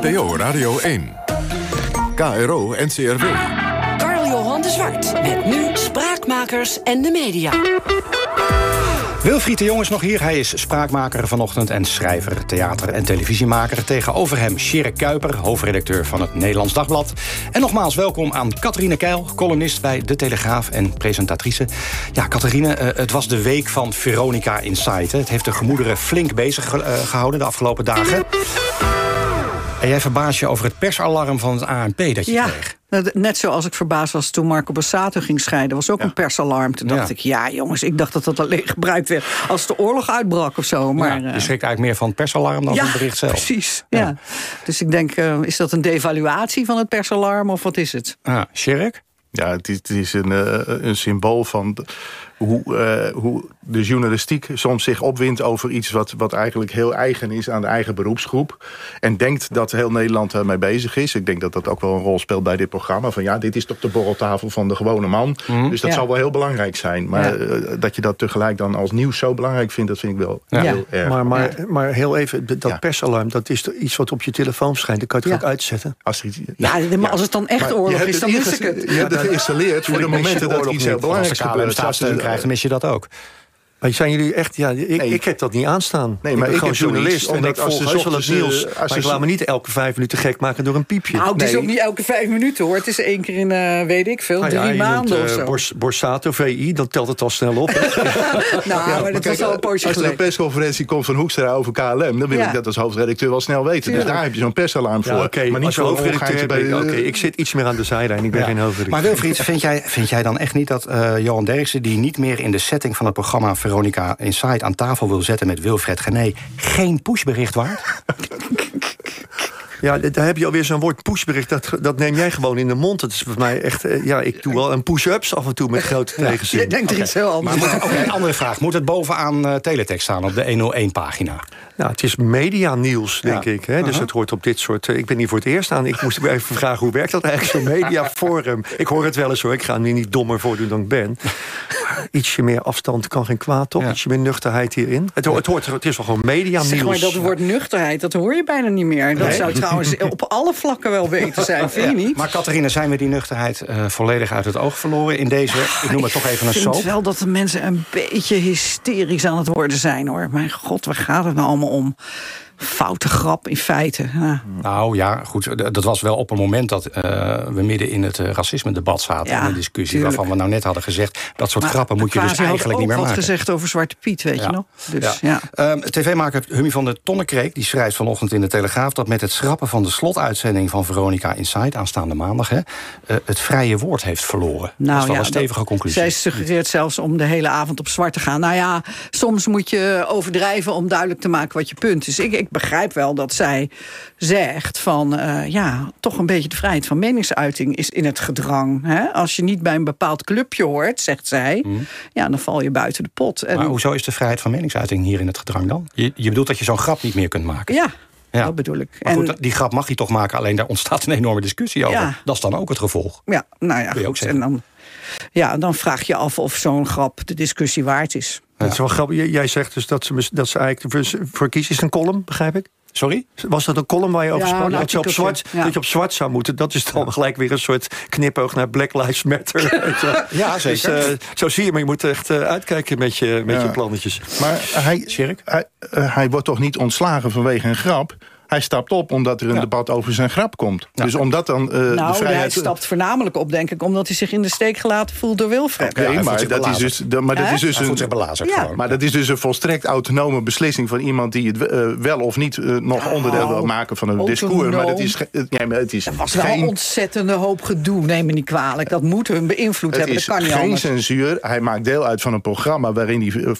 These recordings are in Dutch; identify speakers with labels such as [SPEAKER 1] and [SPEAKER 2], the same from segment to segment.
[SPEAKER 1] NPO Radio 1. KRO NCRW.
[SPEAKER 2] Carl-Johan de Zwart. Met nu Spraakmakers en de Media.
[SPEAKER 3] Wilfried de Jong is nog hier. Hij is spraakmaker vanochtend en schrijver, theater- en televisiemaker. Tegenover hem Sjerk Kuiper, hoofdredacteur van het Nederlands Dagblad. En nogmaals welkom aan Catharine Keil, columnist bij De Telegraaf en presentatrice. Ja, Catharine, eh, het was de week van Veronica Inside. Het heeft de gemoederen flink bezig eh, gehouden de afgelopen dagen. En jij verbaast je over het persalarm van het ANP dat je
[SPEAKER 4] Ja,
[SPEAKER 3] kreeg.
[SPEAKER 4] net zoals ik verbaasd was toen Marco Bassato ging scheiden. was ook een persalarm. Toen dacht
[SPEAKER 3] Ja.
[SPEAKER 4] ik, ja jongens, ik dacht dat dat alleen gebruikt werd... als de oorlog uitbrak of zo. Maar,
[SPEAKER 3] Ja,
[SPEAKER 4] eh,
[SPEAKER 3] je schrikt eigenlijk meer van het persalarm dan van het bericht zelf.
[SPEAKER 4] precies.
[SPEAKER 3] Ja.
[SPEAKER 4] Ja. Dus ik denk, eh, is dat een devaluatie van het persalarm of wat is het?
[SPEAKER 3] Ah, Sjerk?
[SPEAKER 5] Ja, het is, het is een, eh, een symbool van hoe, eh, hoe de journalistiek soms zich opwindt over iets wat, wat eigenlijk heel eigen is aan de eigen beroepsgroep. En denkt dat heel Nederland daarmee bezig is. Ik denk dat dat ook wel een rol speelt bij dit programma. Van ja, dit is toch de borreltafel van de gewone man. Dus dat
[SPEAKER 4] Ja.
[SPEAKER 5] zal wel heel belangrijk zijn. Maar
[SPEAKER 4] Ja.
[SPEAKER 5] eh, dat je dat tegelijk dan als nieuws zo belangrijk vindt, dat vind ik wel
[SPEAKER 3] Ja.
[SPEAKER 5] heel erg.
[SPEAKER 6] Maar, maar, maar heel even, dat
[SPEAKER 5] Ja.
[SPEAKER 6] persalarm, dat is iets wat op je telefoon schijnt. Dat kan je toch ook uitzetten?
[SPEAKER 5] Als iets-
[SPEAKER 4] Ja, maar als het dan echt oorlog
[SPEAKER 5] hebt
[SPEAKER 4] is,
[SPEAKER 5] het
[SPEAKER 4] dan mis ik het.
[SPEAKER 5] Je hebt het geïnstalleerd voor de momenten dat iets heel
[SPEAKER 3] Als
[SPEAKER 5] belangrijks
[SPEAKER 3] KLM
[SPEAKER 5] gebeurt. Zoals de-
[SPEAKER 3] krijgt, dan mis je dat ook.
[SPEAKER 6] Maar zijn jullie echt, ja, ik,
[SPEAKER 5] Nee.
[SPEAKER 6] ik heb dat niet aanstaan.
[SPEAKER 5] Nee,
[SPEAKER 6] ik
[SPEAKER 5] maar
[SPEAKER 6] ben
[SPEAKER 5] ik
[SPEAKER 6] gewoon
[SPEAKER 5] zoiets,
[SPEAKER 6] journalist en
[SPEAKER 5] omdat
[SPEAKER 6] ik
[SPEAKER 5] als
[SPEAKER 6] volg
[SPEAKER 5] ze
[SPEAKER 6] heus wel het nieuws.
[SPEAKER 5] eh, als
[SPEAKER 6] maar ik
[SPEAKER 5] ze-
[SPEAKER 6] laat me niet elke vijf minuten gek maken door een piepje.
[SPEAKER 4] Nou, het is ook niet elke vijf minuten hoor. Het is één keer in, eh, weet ik veel,
[SPEAKER 6] Nou ja,
[SPEAKER 4] drie maanden of
[SPEAKER 6] eh,
[SPEAKER 4] zo.
[SPEAKER 6] Bors- Borsato, VI, dan telt het al snel op.
[SPEAKER 4] nou, maar dat
[SPEAKER 5] kijk,
[SPEAKER 4] was al een poosje
[SPEAKER 5] als er een persconferentie komt van Hoekstra over KLM... dan wil
[SPEAKER 4] Ja.
[SPEAKER 5] ik dat als hoofdredacteur wel snel weten.
[SPEAKER 4] Tuurlijk.
[SPEAKER 5] Dus daar heb je zo'n persalarm voor.
[SPEAKER 6] Oké,
[SPEAKER 5] maar niet
[SPEAKER 6] als
[SPEAKER 5] een
[SPEAKER 6] hoofdredacteur ben. Oké, ik zit iets meer aan de zijlijn. Ik ben geen hoofdredacteur.
[SPEAKER 3] Maar Wilfried, vind jij, vind jij dan echt niet dat eh, Johan Derksen... die niet meer in de setting van het programma Veronica Inside... aan tafel wil zetten met Wilfred Gené... geen pushbericht waard?
[SPEAKER 6] Ja, daar heb je alweer zo'n woord pushbericht. Dat, dat neem jij gewoon in de mond. Dat is voor mij echt... eh, ja, ik doe wel een push-ups af en toe met grote tegenzin.
[SPEAKER 4] Je denkt er iets heel anders
[SPEAKER 3] Maar
[SPEAKER 4] aan.
[SPEAKER 3] moet, oké, andere vraag. Moet het bovenaan eh teletext staan op de 101-pagina?
[SPEAKER 6] Nou, het is media-nieuws, denk
[SPEAKER 3] Ja.
[SPEAKER 6] ik. Hè? Dus het hoort op dit soort... eh, ik ben hier voor het eerst aan. Ik moest even vragen, hoe werkt dat eigenlijk, zo'n mediaforum? Ik hoor het wel eens hoor, ik ga er niet dommer voordoen dan ik ben. Maar ietsje meer afstand kan geen kwaad, toch?
[SPEAKER 3] Ja.
[SPEAKER 6] Ietsje meer nuchterheid hierin. Het, ho- het, hoort, het is wel gewoon media-nieuws.
[SPEAKER 4] Zeg maar, dat woord nuchterheid, dat hoor je bijna niet meer. Dat zou trouwens op alle vlakken wel beter zijn, vind je niet?
[SPEAKER 3] Maar Catharine, zijn we die nuchterheid eh, volledig uit het oog verloren... in deze, ik noem het toch even een
[SPEAKER 4] Ik vind
[SPEAKER 3] soap?
[SPEAKER 4] wel dat de mensen een beetje hysterisch aan het worden zijn, hoor. Mijn god, waar gaat het nou allemaal om? Foute grap in feite. Ja.
[SPEAKER 3] Nou ja, goed, dat was wel op een moment dat eh, we midden in het eh, racisme-debat zaten...
[SPEAKER 4] Ja,
[SPEAKER 3] in de discussie
[SPEAKER 4] tuurlijk.
[SPEAKER 3] waarvan we nou net hadden gezegd... dat soort
[SPEAKER 4] Maar
[SPEAKER 3] grappen moet je dus
[SPEAKER 4] had
[SPEAKER 3] eigenlijk niet meer
[SPEAKER 4] wat
[SPEAKER 3] maken.
[SPEAKER 4] gezegd over Zwarte Piet, weet
[SPEAKER 3] Ja.
[SPEAKER 4] je nog? Dus ja.
[SPEAKER 3] Ehm, TV-maker Hummy van der Tonnekreek die schrijft vanochtend in de Telegraaf... dat met het schrappen van de slotuitzending van Veronica Inside... aanstaande maandag, hè, eh, het vrije woord heeft verloren. dat is wel een stevige
[SPEAKER 4] dat-
[SPEAKER 3] conclusie.
[SPEAKER 4] Zij suggereert zelfs om de hele avond op zwart te gaan. Nou ja, soms moet je overdrijven om duidelijk te maken wat je punt is. Ik, ik begrijp wel dat zij zegt van... eh, ja, toch een beetje de vrijheid van meningsuiting is in het gedrang. Hè? Als je niet bij een bepaald clubje hoort, zegt zij... ja, dan val je buiten de pot. En,
[SPEAKER 3] Mhm. Maar hoezo is de vrijheid van meningsuiting hier in het gedrang dan? Je, je bedoelt dat je zo'n grap niet meer kunt maken?
[SPEAKER 4] ja,
[SPEAKER 3] Ja.
[SPEAKER 4] dat bedoel ik.
[SPEAKER 3] Maar
[SPEAKER 4] En-
[SPEAKER 3] goed, die grap mag je toch maken, alleen daar ontstaat een enorme discussie over.
[SPEAKER 4] Ja.
[SPEAKER 3] Dat is dan ook het gevolg.
[SPEAKER 4] Ja, nou ja, goed. En dan, ja, dan vraag je af of zo'n grap de discussie waard is.
[SPEAKER 6] Het is wel grappig. Jij zegt dus dat ze, dat ze eigenlijk voor, kiezen. Is het een column, begrijp ik?
[SPEAKER 3] Sorry?
[SPEAKER 6] Was dat een column waar je over
[SPEAKER 4] Ja,
[SPEAKER 6] sprak? Dat je, op zwart,
[SPEAKER 4] ja.
[SPEAKER 6] dat je op zwart zou moeten. Dat is dan gelijk weer een soort knipoog naar Black Lives Matter.
[SPEAKER 3] Ja,
[SPEAKER 6] Dus,
[SPEAKER 3] zeker.
[SPEAKER 6] eh, zo zie je, maar je moet echt eh, uitkijken met je, met
[SPEAKER 5] Ja.
[SPEAKER 6] je plannetjes.
[SPEAKER 5] Maar hij, hij, eh, hij wordt toch niet ontslagen vanwege een grap? Hij stapt op omdat er een
[SPEAKER 3] Ja.
[SPEAKER 5] debat over zijn grap komt.
[SPEAKER 3] Ja.
[SPEAKER 5] Dus omdat dan eh, de
[SPEAKER 4] Nou, hij
[SPEAKER 5] vrijheid...
[SPEAKER 4] stapt voornamelijk op, denk ik, omdat hij zich in de steek gelaten voelt door Wilfred.
[SPEAKER 5] Oké,
[SPEAKER 3] Ja, hij voelt
[SPEAKER 5] maar, dat is dus, de- maar dat is dus
[SPEAKER 3] Hij voelt zich
[SPEAKER 5] een...
[SPEAKER 3] belazerd
[SPEAKER 4] Ja.
[SPEAKER 3] gewoon.
[SPEAKER 5] Maar dat is dus een volstrekt autonome beslissing van iemand die het eh, wel of niet eh, nog
[SPEAKER 4] Nou,
[SPEAKER 5] onderdeel wil maken van een discours. Maar dat is, ja, maar het is
[SPEAKER 4] Er was wel
[SPEAKER 5] geen,
[SPEAKER 4] een ontzettende hoop gedoe, neem me niet kwalijk. Dat moet hun beïnvloed
[SPEAKER 5] het
[SPEAKER 4] hebben,
[SPEAKER 5] is
[SPEAKER 4] dat kan niet
[SPEAKER 5] geen
[SPEAKER 4] anders.
[SPEAKER 5] censuur. Hij maakt deel uit van een programma waarin hij,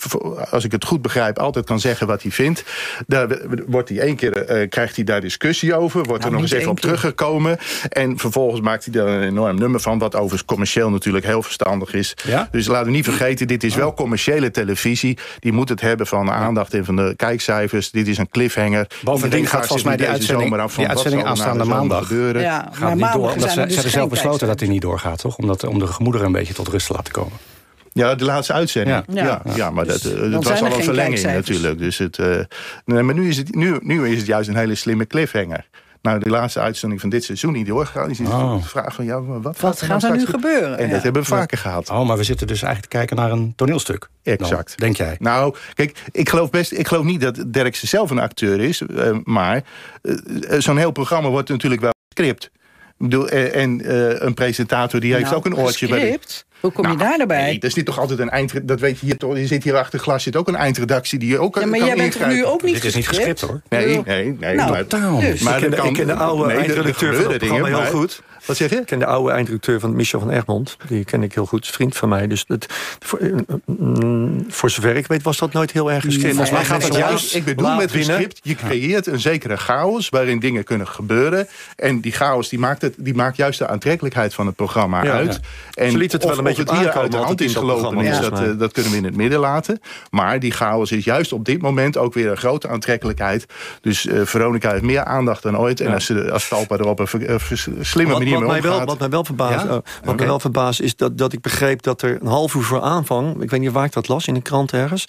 [SPEAKER 5] als ik het goed begrijp, altijd kan zeggen wat hij vindt. Daar wordt hij één keer, eh, krijgt hij daar discussie over. Wordt er nog eens even op
[SPEAKER 4] keer.
[SPEAKER 5] teruggekomen. En vervolgens maakt hij daar een enorm nummer van. Wat overigens commercieel natuurlijk heel verstandig is.
[SPEAKER 3] Ja?
[SPEAKER 5] Dus laten we niet vergeten, dit is wel commerciële televisie. Die moet het hebben van de aandacht en van de kijkcijfers. Dit is een cliffhanger.
[SPEAKER 3] Bovendien gaat volgens mij die uitzending,
[SPEAKER 5] zomer af van
[SPEAKER 3] die uitzending
[SPEAKER 5] er
[SPEAKER 3] aanstaande maandag.
[SPEAKER 5] gebeuren.
[SPEAKER 4] Ja,
[SPEAKER 3] Gaat
[SPEAKER 4] maar
[SPEAKER 3] niet door, ze,
[SPEAKER 4] dus
[SPEAKER 3] ze hebben zelf besloten dat hij niet doorgaat, toch? Omdat, om de gemoederen een beetje tot rust te laten komen.
[SPEAKER 5] Ja, de laatste uitzending.
[SPEAKER 3] Ja.
[SPEAKER 5] Ja, ja, maar dat, eh, dat
[SPEAKER 4] zijn
[SPEAKER 5] was al een verlenging natuurlijk. Dus het, eh, nee, maar nu is, het, nu, nu is het juist een hele slimme cliffhanger. nou de laatste uitzending van dit seizoen niet doorgegaan. Die
[SPEAKER 3] Oh.
[SPEAKER 5] de vraag van, ja, wat,
[SPEAKER 4] Wat
[SPEAKER 5] gaat er
[SPEAKER 4] er
[SPEAKER 5] nou
[SPEAKER 4] nu gebeuren?
[SPEAKER 5] En
[SPEAKER 4] Ja.
[SPEAKER 5] dat hebben we vaker gehad.
[SPEAKER 3] Oh, maar we zitten dus eigenlijk te kijken naar een toneelstuk. Dan,
[SPEAKER 5] Exact.
[SPEAKER 3] denk jij?
[SPEAKER 5] Nou, kijk, ik geloof best. Ik geloof niet dat Derksen zelf een acteur is, eh, maar eh, zo'n heel programma wordt natuurlijk wel script. Ik bedoel, eh, en eh, een presentator die heeft
[SPEAKER 4] Nou,
[SPEAKER 5] ook een oortje bij.
[SPEAKER 4] gescript? Hoe kom je
[SPEAKER 5] Nou,
[SPEAKER 4] daar nou bij?
[SPEAKER 5] Nee, er zit toch altijd een eind. Dat weet je hier toch. Je zit hier achter glas, zit ook een eindredactie die je ook
[SPEAKER 4] ja, maar
[SPEAKER 5] kan
[SPEAKER 4] jij bent toch nu ook niet
[SPEAKER 3] Dit is niet gescript, hoor.
[SPEAKER 5] Nee, nee, nee.
[SPEAKER 4] Nou,
[SPEAKER 5] maar,
[SPEAKER 4] dus.
[SPEAKER 5] maar
[SPEAKER 6] ik, ken de,
[SPEAKER 5] kan-
[SPEAKER 6] ik ken de oude
[SPEAKER 5] nee,
[SPEAKER 6] eindredacteur van het programma heel
[SPEAKER 5] maar-
[SPEAKER 6] goed.
[SPEAKER 5] Wat zeg je?
[SPEAKER 6] Ik ken de oude eindredacteur van Michel van Egmond. Die ken ik heel goed, vriend van mij. Dus dat, voor, mm, voor zover ik weet was dat nooit heel erg gescript.
[SPEAKER 3] Volgens mij gaat het juist-
[SPEAKER 5] Ik bedoel met gescript, je creëert een zekere chaos waarin dingen kunnen gebeuren. En die chaos die maakt, het, die maakt juist de aantrekkelijkheid van het programma
[SPEAKER 6] Ja,
[SPEAKER 5] uit.
[SPEAKER 6] ja.
[SPEAKER 5] En
[SPEAKER 6] Ze liet het wel een beetje
[SPEAKER 5] het hier uit de hand is
[SPEAKER 6] in dat
[SPEAKER 5] gelopen, is, dat, dat kunnen we in het midden laten. Maar die chaos is juist op dit moment ook weer een grote aantrekkelijkheid. Dus eh, Veronica heeft meer aandacht dan ooit. En als, ze, als Talpa er op een vers- slimme
[SPEAKER 6] Wat,
[SPEAKER 5] manier
[SPEAKER 6] wat,
[SPEAKER 5] mee
[SPEAKER 6] wel, wat mij wel verbaast,
[SPEAKER 3] Ja?
[SPEAKER 6] eh, wat mij wel verbaast is dat, dat ik begreep dat er een half uur voor aanvang, ik weet niet waar ik dat las in een krant ergens,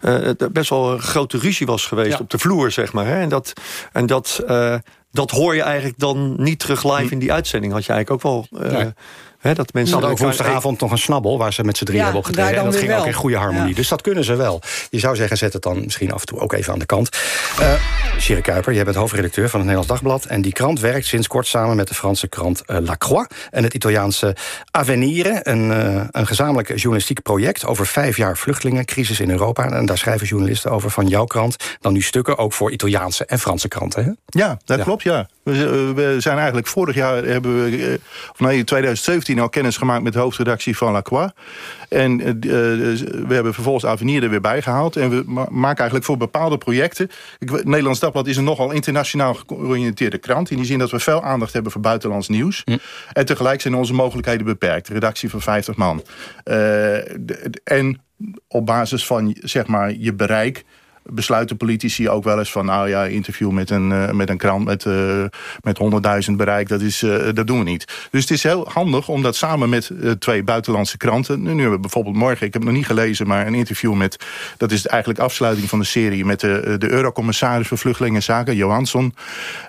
[SPEAKER 6] het best wel een grote ruzie was geweest op de vloer, zeg maar. Hè? En dat, en dat, dat hoor je eigenlijk dan niet terug live in die uitzending. Had je eigenlijk ook wel. Hè, dat mensen
[SPEAKER 3] hadden ook
[SPEAKER 6] elkaar-
[SPEAKER 3] woensdagavond nog een snabbel... waar ze met z'n drieën
[SPEAKER 4] Ja,
[SPEAKER 3] hebben opgetreden. En dat ging ook
[SPEAKER 4] wel.
[SPEAKER 3] in goede harmonie.
[SPEAKER 4] Ja.
[SPEAKER 3] Dus dat kunnen ze wel. Je zou zeggen, zet het dan misschien af en toe ook even aan de kant. Eh Sire Kuiper, jij bent hoofdredacteur van het Nederlands Dagblad... en die krant werkt sinds kort samen met de Franse krant eh, La Croix... en het Italiaanse Avenire, een, eh, een gezamenlijk journalistiek project... over vijf jaar vluchtelingencrisis in Europa. En daar schrijven journalisten over van jouw krant... dan nu stukken ook voor Italiaanse en Franse kranten. Hè?
[SPEAKER 5] Ja, dat
[SPEAKER 3] Ja.
[SPEAKER 5] klopt, ja. We, we zijn eigenlijk vorig jaar, hebben we, of nee, 2017 al kennis gemaakt met de hoofdredactie van La Croix. En eh, d- eh, we hebben vervolgens Avenir er weer bij gehaald. En we ma- maken eigenlijk voor bepaalde projecten... Ik, Nederlands Dagblad is een nogal internationaal georiënteerde krant. In die zin dat we veel aandacht hebben voor buitenlands nieuws. En tegelijk zijn onze mogelijkheden beperkt. Redactie van 50 man. Eh, en op basis van zeg maar, je bereik besluiten politici ook wel eens van... nou ja, interview met een, eh, met een krant met, eh met 100.000 bereik, dat, is, eh, dat doen we niet. Dus het is heel handig om dat samen met twee buitenlandse kranten... nu hebben we bijvoorbeeld morgen, ik heb het nog niet gelezen... maar een interview met, dat is eigenlijk afsluiting van de serie... met de, de eurocommissaris voor Vluchtelingenzaken, Johansson.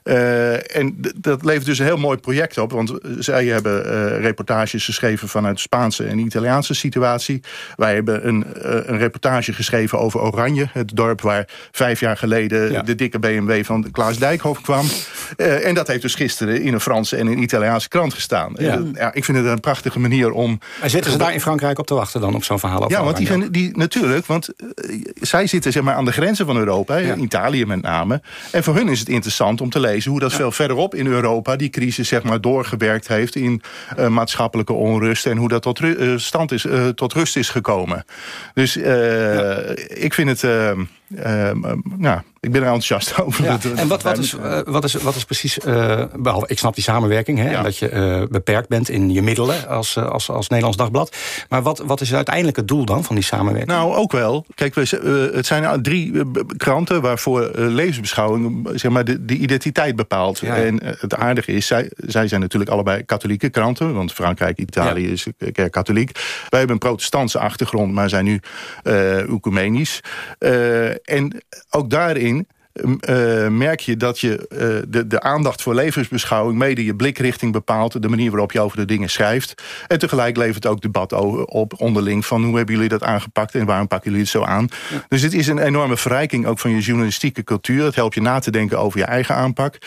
[SPEAKER 5] En dat levert dus een heel mooi project op... want zij hebben reportages geschreven vanuit de Spaanse en Italiaanse situatie. Wij hebben een, een reportage geschreven over Oranje, het dorp waar vijf jaar geleden
[SPEAKER 3] Ja.
[SPEAKER 5] de dikke BMW van Klaas Dijkhoff kwam. Eh, en dat heeft dus gisteren in een Franse en een Italiaanse krant gestaan.
[SPEAKER 3] Ja.
[SPEAKER 5] Ja, ik vind het een prachtige manier om...
[SPEAKER 3] En zitten ze daar in Frankrijk op te wachten dan op zo'n verhaal?
[SPEAKER 5] Ja, want die, vinden- die natuurlijk, want eh, zij zitten zeg maar, aan de grenzen van Europa,
[SPEAKER 3] Ja.
[SPEAKER 5] in Italië met name. En voor hun is het interessant om te lezen hoe dat veel verderop in Europa die crisis zeg maar, doorgewerkt heeft in eh, maatschappelijke onrust en hoe dat tot eh, stand is, eh, tot rust is gekomen. Dus eh, ik vind het. Eh, eh, ja, ik ben er enthousiast over.
[SPEAKER 3] Ja, en wat, wat, is, eh, wat, is, wat is precies, eh, behalve, ik snap die samenwerking, hè,
[SPEAKER 5] Ja.
[SPEAKER 3] dat je eh, beperkt bent in je middelen als, als, als Nederlands Dagblad. Maar wat, wat is uiteindelijk het doel dan van die samenwerking?
[SPEAKER 5] Nou, ook wel. Kijk, we, het zijn drie kranten waarvoor levensbeschouwing zeg maar, de, de identiteit bepaalt.
[SPEAKER 3] Ja.
[SPEAKER 5] En het aardige is, zij, zij zijn natuurlijk allebei katholieke kranten, want Frankrijk, Italië is kerk-katholiek. Wij hebben een protestantse achtergrond, maar zijn nu eh ecumenisch. En ook daarin eh, merk je dat je eh, de, de aandacht voor levensbeschouwing... mede je blikrichting bepaalt, de manier waarop je over de dingen schrijft. En tegelijk levert ook debat op onderling... van hoe hebben jullie dat aangepakt en waarom pakken jullie het zo aan. Dus het is een enorme verrijking ook van je journalistieke cultuur. Het helpt je na te denken over je eigen aanpak.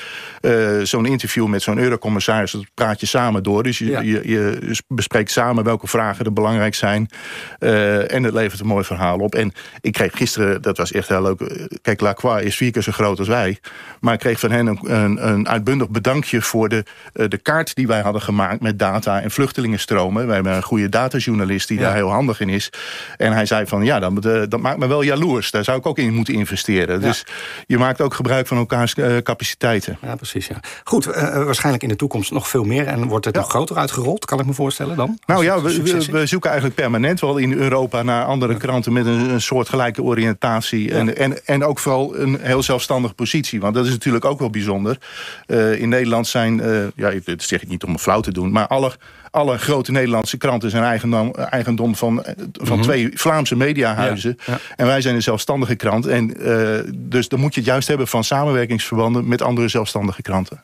[SPEAKER 5] Eh, zo'n interview met zo'n eurocommissaris, dat praat je samen door. Dus je,
[SPEAKER 3] Ja.
[SPEAKER 5] je, je bespreekt samen welke vragen er belangrijk zijn. En het levert een mooi verhaal op. En ik kreeg gisteren, dat was echt heel leuk... Kijk, Lacroix is vier keer zo groot als wij. Maar ik kreeg van hen een, een, een uitbundig bedankje... voor de, eh, de kaart die wij hadden gemaakt met data en vluchtelingenstromen. Wij hebben een goede datajournalist die
[SPEAKER 3] Ja.
[SPEAKER 5] daar heel handig in is. En hij zei van, ja, dat, eh, dat maakt me wel jaloers. Daar zou ik ook in moeten investeren.
[SPEAKER 3] Ja.
[SPEAKER 5] Dus je maakt ook gebruik van elkaars eh, capaciteiten.
[SPEAKER 3] Ja, precies. Ja. Goed, waarschijnlijk in de toekomst nog veel meer. En wordt het nog groter uitgerold, kan ik me voorstellen dan?
[SPEAKER 5] Nou ja, we zoeken eigenlijk permanent wel in Europa naar andere kranten met een, een soortgelijke oriëntatie. En, en, en ook vooral een heel zelfstandige positie. Want dat is natuurlijk ook wel bijzonder. Eh, in Nederland zijn, eh, ja, dat zeg ik niet om een flauw te doen, maar alle, alle grote Nederlandse kranten zijn eigendom, eigendom van, eh, van twee Vlaamse mediahuizen.
[SPEAKER 3] Ja, ja.
[SPEAKER 5] En wij zijn een zelfstandige krant. En, eh, dus dan moet je het juist hebben van samenwerkingsverbanden met andere zelfstandige kranten.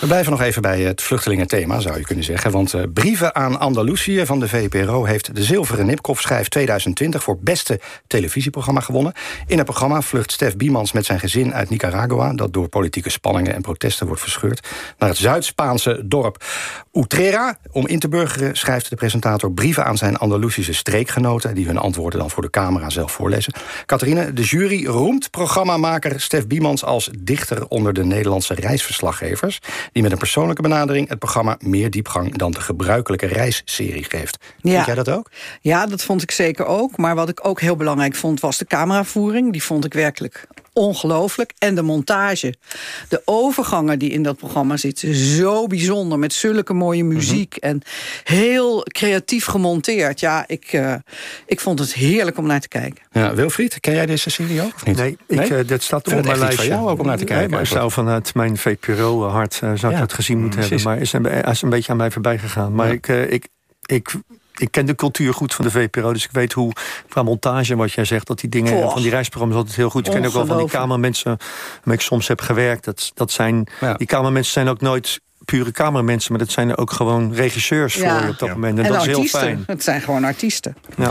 [SPEAKER 3] We blijven nog even bij het vluchtelingenthema, zou je kunnen zeggen. Want uh, Brieven aan Andalusië van de VPRO... heeft de Zilveren Nipkoff-schijf 2020 voor beste televisieprogramma gewonnen. In het programma vlucht Stef Biemans met zijn gezin uit Nicaragua... dat door politieke spanningen en protesten wordt verscheurd... naar het Zuid-Spaanse dorp Utrera. Om in te burgeren schrijft de presentator brieven aan zijn Andalusische streekgenoten... die hun antwoorden dan voor de camera zelf voorlezen. Catharine, de jury roemt programmamaker Stef Biemans... als dichter onder de Nederlandse reisverslaggevers... die met een persoonlijke benadering het programma meer diepgang... dan de gebruikelijke reisserie geeft. Ja. Vind jij dat ook?
[SPEAKER 4] Ja, dat vond ik zeker ook. Maar wat ik ook heel belangrijk vond was de cameravoering. Die vond ik werkelijk ongelooflijk. En de montage. De overgangen die in dat programma zitten. Zo bijzonder. Met zulke mooie mhm. muziek. En heel creatief gemonteerd. Ja, ik, uh, ik vond het heerlijk om naar te kijken.
[SPEAKER 3] Ja, Wilfried, ken jij deze serie ook? Of niet?
[SPEAKER 6] Nee, ik, Uh, dat staat op mijn lijstje.
[SPEAKER 3] jou ook om naar te kijken.
[SPEAKER 6] Nee, maar zou vanuit mijn VPRO-hart uh, zou ik dat gezien moeten hebben. Maar is een, is een beetje aan mij voorbij gegaan. Maar ik, ik, ik ik ken de cultuur goed van de VPRO, dus ik weet hoe qua montage, wat jij zegt, dat die dingen van die reisprogramma's altijd heel goed. Ik ken ook wel van die kamermensen waarmee ik soms heb gewerkt. Dat, dat zijn, Die kamermensen zijn ook nooit pure cameramensen, maar dat zijn ook gewoon regisseurs voor je op dat moment. En, dat is heel fijn.
[SPEAKER 4] Het zijn gewoon artiesten.
[SPEAKER 3] Ja.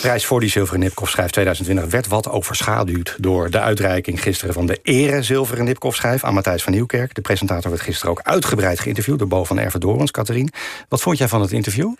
[SPEAKER 3] Prijs voor die Zilveren Nipkoff schijf 2020 werd wat overschaduwd... door de uitreiking gisteren van de ere Zilveren Nipkoff schijf... aan Matthijs van Nieuwkerk. De presentator werd gisteren ook uitgebreid geïnterviewd... door Bo van Ervedorens, Catherine. Wat vond jij van het interview?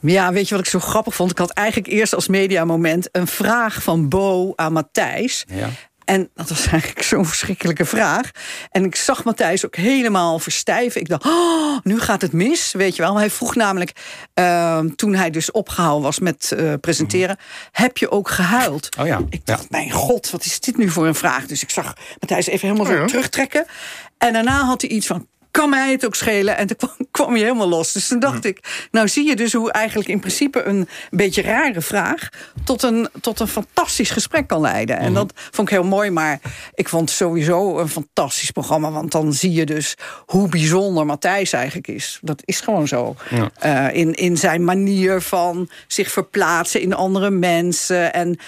[SPEAKER 4] Ja, weet je wat ik zo grappig vond? Ik had eigenlijk eerst als mediamoment een vraag van Bo aan Matthijs. Ja. En dat was eigenlijk zo'n verschrikkelijke vraag. En ik zag Matthijs ook helemaal verstijven. Ik dacht, oh, nu gaat het mis, weet je wel. Hij vroeg namelijk, uh, toen hij dus opgehouden was met uh, presenteren... heb je ook gehuild?
[SPEAKER 3] Oh ja.
[SPEAKER 4] Ik dacht, mijn god, wat is dit nu voor een vraag? Dus ik zag Matthijs even helemaal oh zo terugtrekken. En daarna had hij iets van, kan mij het ook schelen. En toen kwam, kwam je helemaal los. Dus toen dacht ik, nou zie je dus hoe eigenlijk in principe een beetje rare vraag... tot een, tot een fantastisch gesprek kan leiden. En dat vond ik heel mooi, maar ik vond het sowieso een fantastisch programma. Want dan zie je dus hoe bijzonder Matthijs eigenlijk is. Dat is gewoon zo. Uh, in, in zijn manier van zich verplaatsen in andere mensen. En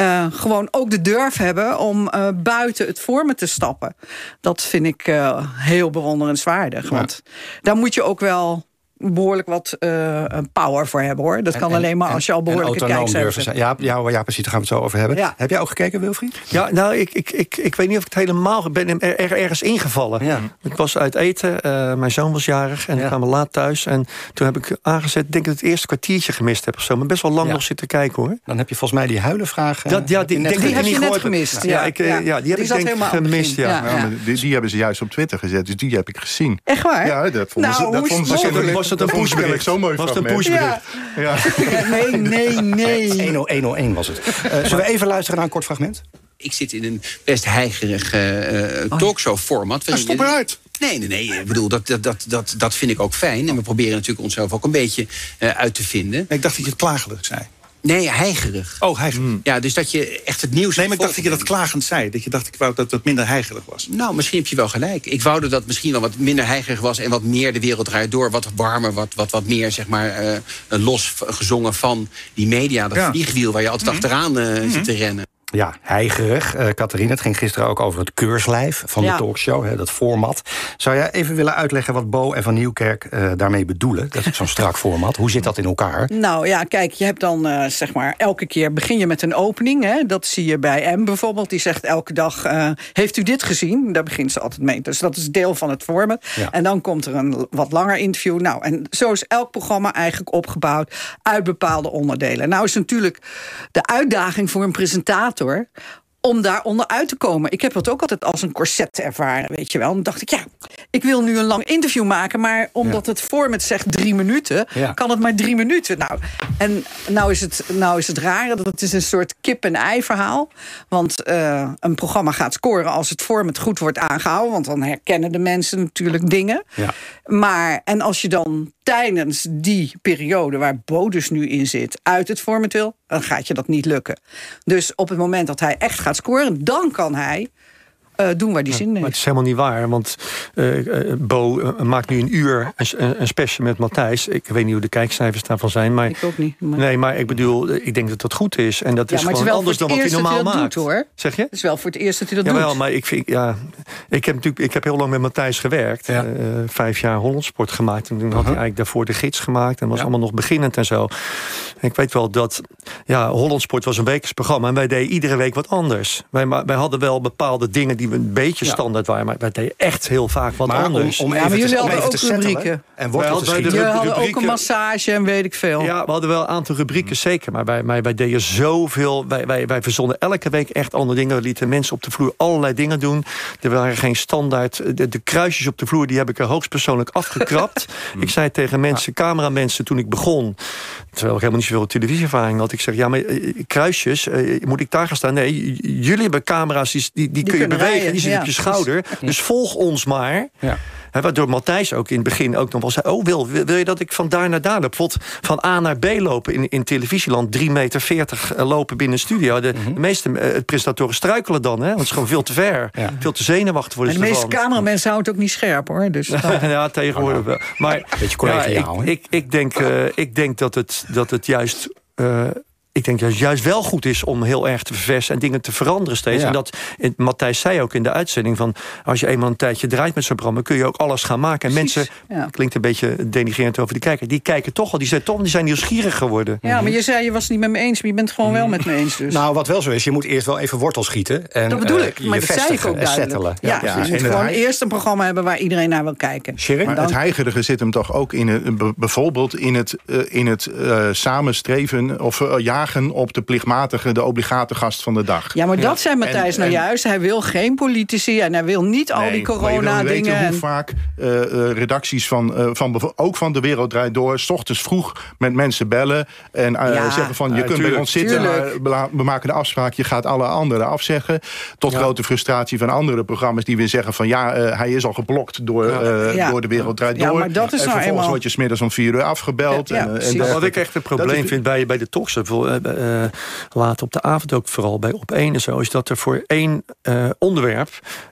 [SPEAKER 4] uh, gewoon ook de durf hebben om uh, buiten het vormen te stappen. Dat vind ik uh, heel bewonderenswaardig. Want daar moet je ook wel behoorlijk wat uh, power voor hebben, hoor. Dat kan alleen maar als je al behoorlijke kijkers hebt.
[SPEAKER 3] Ja, ja, ja, precies, daar gaan we het zo over hebben. Ja. Heb jij ook gekeken, Wilfried?
[SPEAKER 6] Ja, nou, ik, ik, ik, ik weet niet of ik het helemaal ben er, ergens ingevallen. Ja. Ik was uit eten, uh, mijn zoon was jarig en ja. ik kwam laat thuis. En toen heb ik aangezet, denk ik het eerste kwartiertje gemist heb of zo. Maar best wel lang nog zitten kijken, hoor.
[SPEAKER 3] Dan heb je volgens mij die huilenvraag...
[SPEAKER 6] Dat, ja, die, denk
[SPEAKER 4] die heb je net gemist.
[SPEAKER 6] Ja, ik, ja. ja, die heb ik denk gemist, ja.
[SPEAKER 5] Die, die hebben ze juist op Twitter gezet, dus die heb ik gezien.
[SPEAKER 4] Echt waar?
[SPEAKER 5] Ja, dat vonden ze...
[SPEAKER 6] Het een pushbericht?
[SPEAKER 5] zo mooi
[SPEAKER 6] was het een pushbericht?
[SPEAKER 4] Ja. ja. nee, nee, nee.
[SPEAKER 3] 101 was het. Uh, zullen we even luisteren naar een kort fragment?
[SPEAKER 7] Ik zit in een best heigerig uh, talkshow-format.
[SPEAKER 5] Nou, stop eruit.
[SPEAKER 7] Nee, nee, nee. Ik bedoel, dat, dat, dat, dat, dat vind ik ook fijn. En we proberen natuurlijk onszelf ook een beetje uh, uit te vinden.
[SPEAKER 5] ik dacht dat je het klagelijk zei.
[SPEAKER 7] Nee, heigerig.
[SPEAKER 5] Oh, heigerig. Hmm.
[SPEAKER 7] Ja, dus dat je echt het nieuws...
[SPEAKER 5] Nee, maar ik dacht dat je dat klagend zei. Dat je dacht ik wou dat het minder heigerig was.
[SPEAKER 7] Nou, misschien heb je wel gelijk. Ik wou dat dat misschien wel wat minder heigerig was... en wat meer de wereld draait door. Wat warmer, wat, wat, wat meer zeg maar uh, los gezongen van die media. Dat ja. vliegwiel waar je altijd mm achteraan uh, mm zit te rennen.
[SPEAKER 3] Ja, heigerig. Uh, Catharine, het ging gisteren ook over het keurslijf van de talkshow, hè, dat format. Zou jij even willen uitleggen wat Bo en Van Nieuwkerk uh, daarmee bedoelen? Dat is zo'n strak format. Hoe zit dat in elkaar?
[SPEAKER 4] Nou ja, kijk, je hebt dan uh, zeg maar elke keer begin je met een opening. Hè, dat zie je bij M bijvoorbeeld. Die zegt elke dag, heeft u dit gezien? Daar begint ze altijd mee. Dus dat is deel van het format. Ja. En dan komt er een wat langer interview. Nou, en zo is elk programma eigenlijk opgebouwd uit bepaalde onderdelen. Nou is natuurlijk de uitdaging voor een presentator om daar onderuit te komen. Ik heb dat ook altijd als een corset ervaren, weet je wel. En dan dacht ik, ja, ik wil nu een lang interview maken... maar omdat het format zegt drie minuten, kan het maar drie minuten. Nou, en nou is het, nou is het rare, dat het is een soort kip-en-ei verhaal. Want uh, een programma gaat scoren als het format goed wordt aangehouden... want dan herkennen de mensen natuurlijk dingen. Ja. Maar, en als je dan tijdens die periode waar Bodus nu in zit... uit het format wil, dan gaat je dat niet lukken. Dus op het moment dat hij echt gaat scoren, dan kan hij uh, doen waar die zin in heeft.
[SPEAKER 6] Maar het is helemaal niet waar, want uh, Bo maakt nu een uur een, een special met Matthijs. Ik weet niet hoe de kijkcijfers daarvan zijn. Maar,
[SPEAKER 4] ik ook niet.
[SPEAKER 6] Maar... Nee, maar ik bedoel, ik denk dat dat goed is. En dat is gewoon anders dan wat hij normaal maakt.
[SPEAKER 4] Doet, hoor.
[SPEAKER 6] Zeg je? Het
[SPEAKER 4] is wel voor het eerst dat hij dat
[SPEAKER 6] Jawel,
[SPEAKER 4] doet.
[SPEAKER 6] maar ik, vind, ja, ik, heb natuurlijk, ik heb heel lang met Matthijs gewerkt. Ja. vijf jaar Hollandsport gemaakt. En toen had hij eigenlijk daarvoor de gids gemaakt. En was allemaal nog beginnend en zo. En ik weet wel dat ja, Hollandsport was een wekelijks programma. En wij deden iedere week wat anders. Wij, wij hadden wel bepaalde dingen die een beetje standaard waren. Maar wij deden echt heel vaak wat
[SPEAKER 4] maar
[SPEAKER 6] anders.
[SPEAKER 4] Om, om ja, maar jullie hadden ook rubrieken.
[SPEAKER 3] En wortel te
[SPEAKER 4] Jullie hadden ook een massage en weet ik veel.
[SPEAKER 6] Ja, we hadden wel een aantal rubrieken, zeker. Maar wij, wij, wij deden zoveel. Wij, wij, wij verzonnen elke week echt andere dingen. We lieten mensen op de vloer allerlei dingen doen. Er waren geen standaard. De, de kruisjes op de vloer, die heb ik er hoogstpersoonlijk afgekrapt. ik zei tegen mensen, cameramensen, toen ik begon... terwijl ik helemaal niet zoveel televisieervaring had... ik zeg, ja, maar eh, kruisjes, eh, moet ik daar gaan staan? Nee, jullie hebben camera's, die, die, die, kun je bewegen. Rijden, die zitten ja, op je schouder. Dus volg ons maar. Ja. He, waardoor Matthijs ook in het begin ook nog wel zei... oh, wil, wil je dat ik van daar naar daar loop? Bijvoorbeeld van A naar B lopen in, in televisieland... 3,40 meter 40 lopen binnen een studio. De, de meeste uh, presentatoren struikelen dan, hè? want het is gewoon veel te ver. Ja. Veel te zenuwachtig voor
[SPEAKER 4] de meeste cameramensen houden het ook niet scherp, hoor. Dus
[SPEAKER 6] ja, tegenwoordig wel. Maar
[SPEAKER 3] Beetje collegiaal,
[SPEAKER 6] ja, ik, ik, ik, denk, uh, ik denk dat het, dat het juist... Ik denk dat het juist wel goed is om heel erg te verversen... en dingen te veranderen steeds. Ja. En dat, Matthijs zei ook in de uitzending... van als je eenmaal een tijdje draait met zo'n programma... kun je ook alles gaan maken. En Precies. mensen, ja. klinkt een beetje denigrerend over die kijker... die kijken toch al, die zijn, toch, die zijn nieuwsgierig geworden.
[SPEAKER 4] Ja, maar je zei je was het niet met me eens... maar je bent gewoon wel met me eens dus.
[SPEAKER 3] Nou, wat wel zo is, je moet eerst wel even wortel schieten. En,
[SPEAKER 4] dat bedoel ik, uh, maar dat zei ik ook duidelijk. Ja, ja, dus je moet gewoon eerst een programma hebben... waar iedereen naar wil kijken.
[SPEAKER 5] Maar het heigerige zit hem toch ook in het, bijvoorbeeld... in het, uh, in het uh, samenstreven of uh, jagen op de plichtmatige... de obligate gast van de dag.
[SPEAKER 4] Ja, maar dat zei Matthijs nou juist. Hij wil geen politici en hij wil niet al die corona-dingen.
[SPEAKER 5] hoe vaak uh, redacties van, uh, van ook van De Wereld Draait Door... s ochtends vroeg met mensen bellen en uh, ja, zeggen van... je kunt tuurlijk, bij ons zitten, maar we maken de afspraak... je gaat alle anderen afzeggen. Tot ja. grote frustratie van andere programma's die weer zeggen van... ja, hij is al geblokt door, door De Wereld Draait Door.
[SPEAKER 4] maar dat is
[SPEAKER 5] en
[SPEAKER 4] nou
[SPEAKER 5] vervolgens
[SPEAKER 4] eenmaal...
[SPEAKER 5] word je smiddags om vier uur afgebeld. en,
[SPEAKER 6] en Wat ik echt een probleem vind bij, bij de talks... Uh, laat op de avond ook vooral bij op één en zo... is dat er voor één uh, onderwerp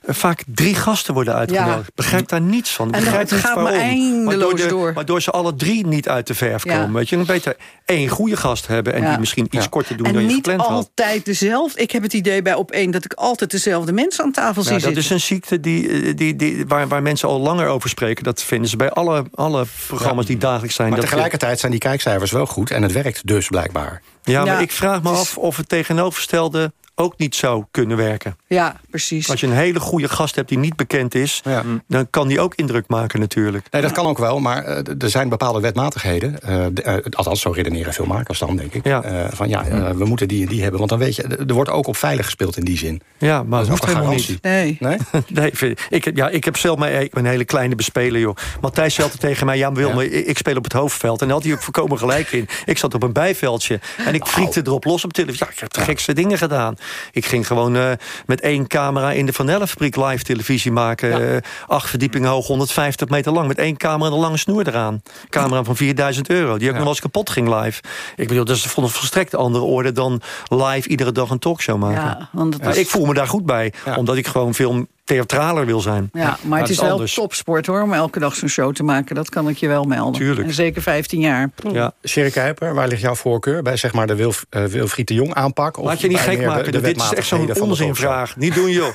[SPEAKER 6] uh, vaak drie gasten worden uitgenodigd. Ja. Begrijp daar niets van.
[SPEAKER 4] En
[SPEAKER 6] Begrijp
[SPEAKER 4] dat
[SPEAKER 6] niet
[SPEAKER 4] gaat
[SPEAKER 6] waarom.
[SPEAKER 4] maar eindeloos
[SPEAKER 6] waardoor,
[SPEAKER 4] door.
[SPEAKER 6] waardoor ze alle drie niet uit de verf
[SPEAKER 4] Ja.
[SPEAKER 6] komen. Weet je, dan beter één goede gast hebben... en
[SPEAKER 4] Ja.
[SPEAKER 6] die misschien iets
[SPEAKER 3] Ja.
[SPEAKER 6] korter doen
[SPEAKER 4] En
[SPEAKER 6] dan je
[SPEAKER 4] niet
[SPEAKER 6] gepland had.
[SPEAKER 4] altijd dezelfde. Ik heb het idee bij op één dat ik altijd dezelfde mensen aan tafel zie
[SPEAKER 6] Nou, dat
[SPEAKER 4] zitten.
[SPEAKER 6] is een ziekte die, eh, die, die, waar, waar mensen al langer over spreken. Dat vinden ze bij alle, alle programma's die dagelijks zijn.
[SPEAKER 3] Maar
[SPEAKER 6] dat
[SPEAKER 3] tegelijkertijd zijn die kijkcijfers wel goed. En het werkt dus blijkbaar.
[SPEAKER 6] Ja, maar
[SPEAKER 4] Ja,
[SPEAKER 6] ik vraag me af of het tegenovergestelde ook niet zou kunnen werken.
[SPEAKER 4] Ja, precies.
[SPEAKER 6] Als je een hele goede gast hebt die niet bekend is...
[SPEAKER 3] Ja.
[SPEAKER 6] dan kan die ook indruk maken natuurlijk.
[SPEAKER 3] Nee, dat kan ook wel, maar eh, er zijn bepaalde wetmatigheden. eh, de- eh, althans, zo redeneren veel makers dan, denk ik.
[SPEAKER 6] Ja.
[SPEAKER 3] Eh, van ja, eh, we moeten die en die hebben. Want dan weet je, er wordt ook op veilig gespeeld in die zin.
[SPEAKER 6] Ja, maar
[SPEAKER 3] Dat
[SPEAKER 6] hoeft helemaal
[SPEAKER 3] garantie.
[SPEAKER 6] niet.
[SPEAKER 4] Nee.
[SPEAKER 3] Nee?
[SPEAKER 6] Nee, ik, heb- ja, ik heb zelf ben een hele kleine bespeler, joh. Matthijs zei altijd tegen mij, ja, maar Wilma, ik ik speel op het hoofdveld. En daar had hij ook voorkomen gelijk in. Ik zat op een bijveldje en ik friekte erop los op televisie. Ja, ik heb de gekste dingen gedaan. Ik ging gewoon eh, met één camera in de Van Ellenfabriek live televisie maken. Eh, acht verdiepingen hoog, 150 meter lang. Met één camera en een lange snoer eraan. Camera van 4000 euro, die ook nog wel eens kapot ging live. Ik bedoel, dat is van een volstrekt andere orde dan live iedere dag een talkshow maken.
[SPEAKER 4] Ja, want is-
[SPEAKER 6] ik voel me daar goed bij, omdat ik gewoon veel theatraler wil zijn.
[SPEAKER 4] Ja, maar het is wel
[SPEAKER 6] anders.
[SPEAKER 4] topsport hoor, om elke dag zo'n show te maken. Dat kan ik je wel melden.
[SPEAKER 6] Tuurlijk.
[SPEAKER 4] En zeker 15 jaar.
[SPEAKER 6] Ja.
[SPEAKER 3] Sherry Kuiper, waar ligt jouw voorkeur? Bij zeg maar de Wilf, eh, Wilfried de Jong aanpak? Of
[SPEAKER 6] Laat je niet gek
[SPEAKER 3] de-
[SPEAKER 6] maken.
[SPEAKER 3] de
[SPEAKER 6] dit is echt zo'n onzinvraag. Niet doen, joh.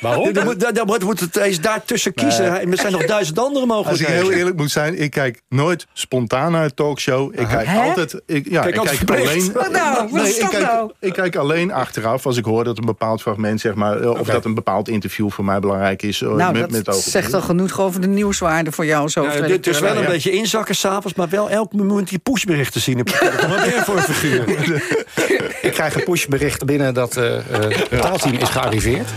[SPEAKER 3] Waarom?
[SPEAKER 6] Dan moet, dan moet, moet het eens daartussen kiezen. Hij- Er zijn nog duizend andere
[SPEAKER 5] Als ik
[SPEAKER 6] mogelijkheden.
[SPEAKER 5] heel eerlijk moet zijn, ik kijk nooit spontaan naar een talkshow. Ik kijk
[SPEAKER 4] Hè?
[SPEAKER 5] altijd. Ik, ja,
[SPEAKER 6] Kijk
[SPEAKER 5] ik kijk alleen.
[SPEAKER 4] Wat nou?
[SPEAKER 5] Ik kijk,
[SPEAKER 4] nou?
[SPEAKER 5] ik kijk alleen achteraf als ik hoor dat een bepaald fragment, zeg maar, eh, of dat een bepaald interview voor mij belangrijk is. eh,
[SPEAKER 4] Nou,
[SPEAKER 5] met,
[SPEAKER 4] dat
[SPEAKER 5] met
[SPEAKER 4] zegt al genoeg over de nieuwswaarde voor jou. Zo
[SPEAKER 6] Ja, dit is wel een beetje inzakken s'avonds, maar wel elk moment die pushberichten zien. Wat ben je voor een figuur?
[SPEAKER 3] Ik krijg een pushbericht binnen dat eh, eh, het taalteam is gearriveerd.